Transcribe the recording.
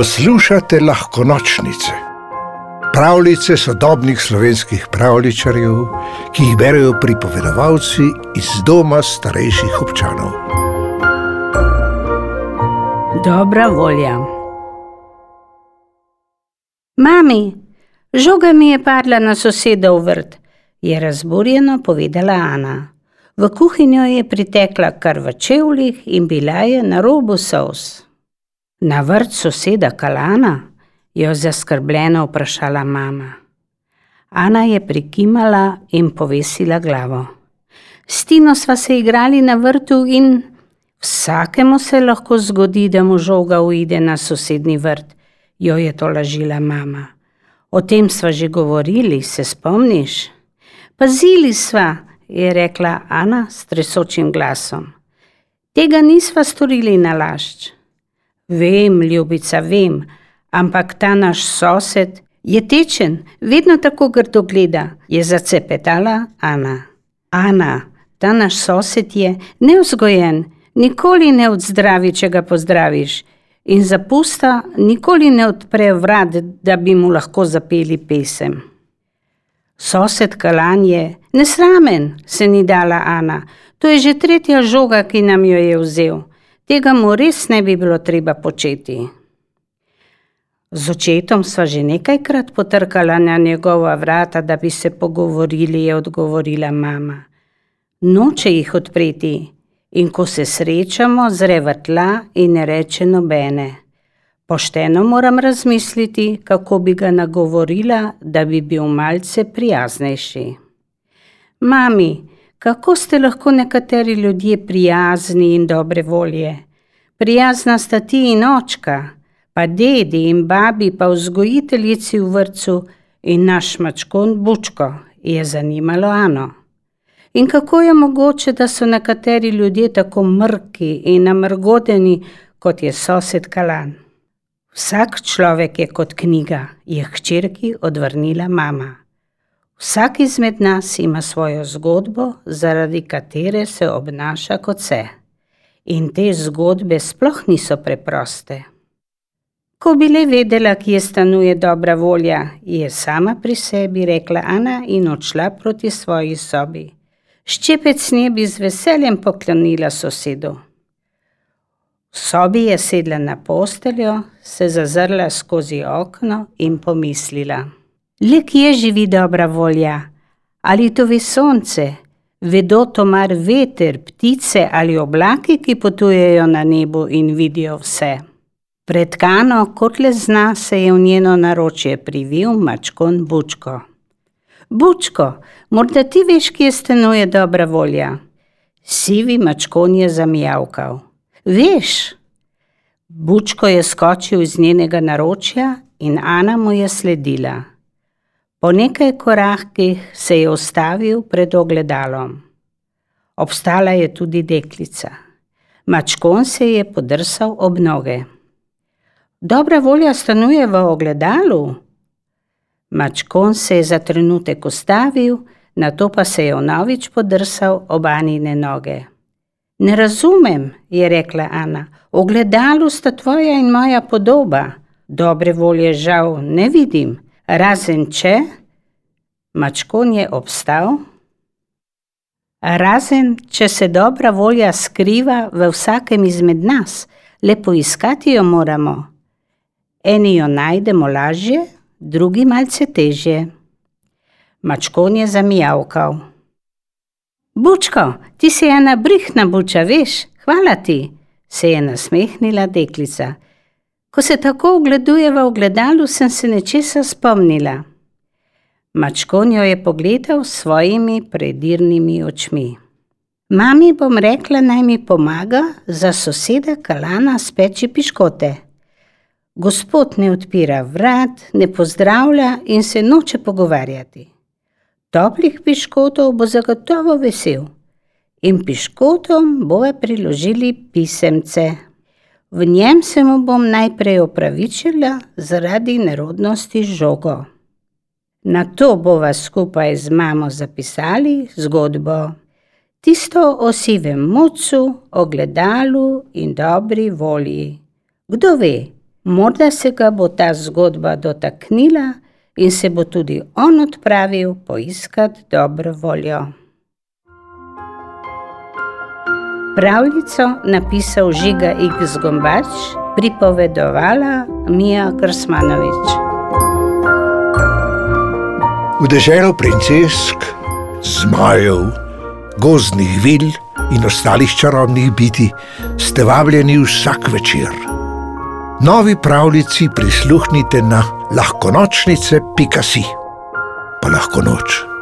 Poslušate lahko nočnice, pravljice sodobnih slovenskih pravličarjev, ki jih berijo pripovedovalci iz doma starejših občanov. Dobra volja. Mami, žoga mi je padla na sosedov vrt, je razburjeno povedala Ana. V kuhinjo je pritekla kar v čevljih in bila je na robu sous. Na vrt soseda Kalana? jo zaskrbljeno vprašala mama. Ana je prikimala in povesila glavo. S Tino sva se igrali na vrtu in vsakemu se lahko zgodi, da mu žoga uide na sosednji vrt, jo je to lažila mama. O tem sva že govorili, se spomniš? Pazili sva, je rekla Ana s tresočim glasom. Tega nisva storili na lašč. Vem, ljubica, vem, ampak ta naš sosed je tečen, vedno tako grdo gleda, je zacepetala Ana. Ana, ta naš sosed je neuzgojen, nikoli ne odzdravi, če ga pozdraviš, in zapusta nikoli ne odpre vrat, da bi mu lahko zapeli pesem. Sosed Kalan je nesramen, se ni dala Ana. To je že tretja žoga, ki nam jo je vzel. Tega mu res ne bi bilo treba početi. Z očetom sva že nekajkrat potrkala na njegova vrata, da bi se pogovorili, je odgovorila mama. Noče jih odpreti in ko se srečamo, zre v tla in ne reče nobene. Pošteno moram razmisliti, kako bi ga nagovorila, da bi bil malce prijaznejši. Mami, kako ste lahko nekateri ljudje prijazni in dobre volje? Prijazna sta ti in očka, pa dedi in babi, pa vzgojiteljici v vrtu in naš mačkon Bučko, je zanimalo Ano. In kako je mogoče, da so nekateri ljudje tako mrki in namrgodeni, kot je sosed Kalan? Vsak človek je kot knjiga, je hčerki odvrnila mama. Vsak izmed nas ima svojo zgodbo, zaradi katere se obnaša kot se. In te zgodbe sploh niso preproste. Ko bi le vedela, kje stanuje dobra volja, je sama pri sebi rekla Ana in odšla proti svoji sobi. Ščepec nje bi z veseljem poklonila sosedu. V sobi je sedla na posteljo, se zazrla skozi okno in pomislila: Le kje živi dobra volja? Ali to ve sonce, vedo to mar veter, ptice ali oblaki, ki potujejo na nebu in vidijo vse? Predkano, kot le zna, se je v njeno naročje privil mačkon Bučko. Bučko, morda ti veš, kje stanuje dobra volja? Sivi mačkon je zamijavkal. Veš, Bučko je skočil iz njenega naročja in Ana mu je sledila. Po nekaj korakih se je ustavil pred ogledalom. Obstala je tudi deklica. Mačkon se je podrsal ob noge. Dobra volja stanuje v ogledalu. Mačkon se je za trenutek ustavil, nato pa se je vnovič podrsal ob Anine noge. Ne razumem, je rekla Ana, ogledalu sta tvoja in moja podoba. Dobre volje žal ne vidim, razen če. Mačkon je obstal. Razen če se dobra volja skriva v vsakem izmed nas, le poiskati jo moramo. Eni jo najdemo lažje, drugi malce težje. Mačkon je zamijavkal. Bučko, ti si ena brihna buča, veš, hvala ti, se je nasmehnila deklica. Ko se tako ogleduje v ogledalu, sem se nečesa spomnila. Mačkon jo je pogledal s svojimi predirnimi očmi. Mami bom rekla, naj mi pomaga za soseda Kalana speči piškote. Gospod ne odpira vrat, ne pozdravlja in se noče pogovarjati. Toplih piškotov bo zagotovo vesel in piškotom bova priložili pisemce. V njem se mu bom najprej opravičila zaradi nerodnosti žogo. Na to bova skupaj z mamo zapisali zgodbo. Tisto o sivem mucu, ogledalu in dobri volji. Kdo ve, Morda se ga bo ta zgodba dotaknila in se bo tudi on odpravil poiskat dobro voljo. Pravljico napisal Žiga X. Gombač, pripovedovala Mija Krsmanovič. V deželo princesk, zmajev, gozdnih vil in ostalih čarobnih biti ste vabljeni vsak večer. Novi pravljici prisluhnite na lahkonočnice.si, pa lahko noč.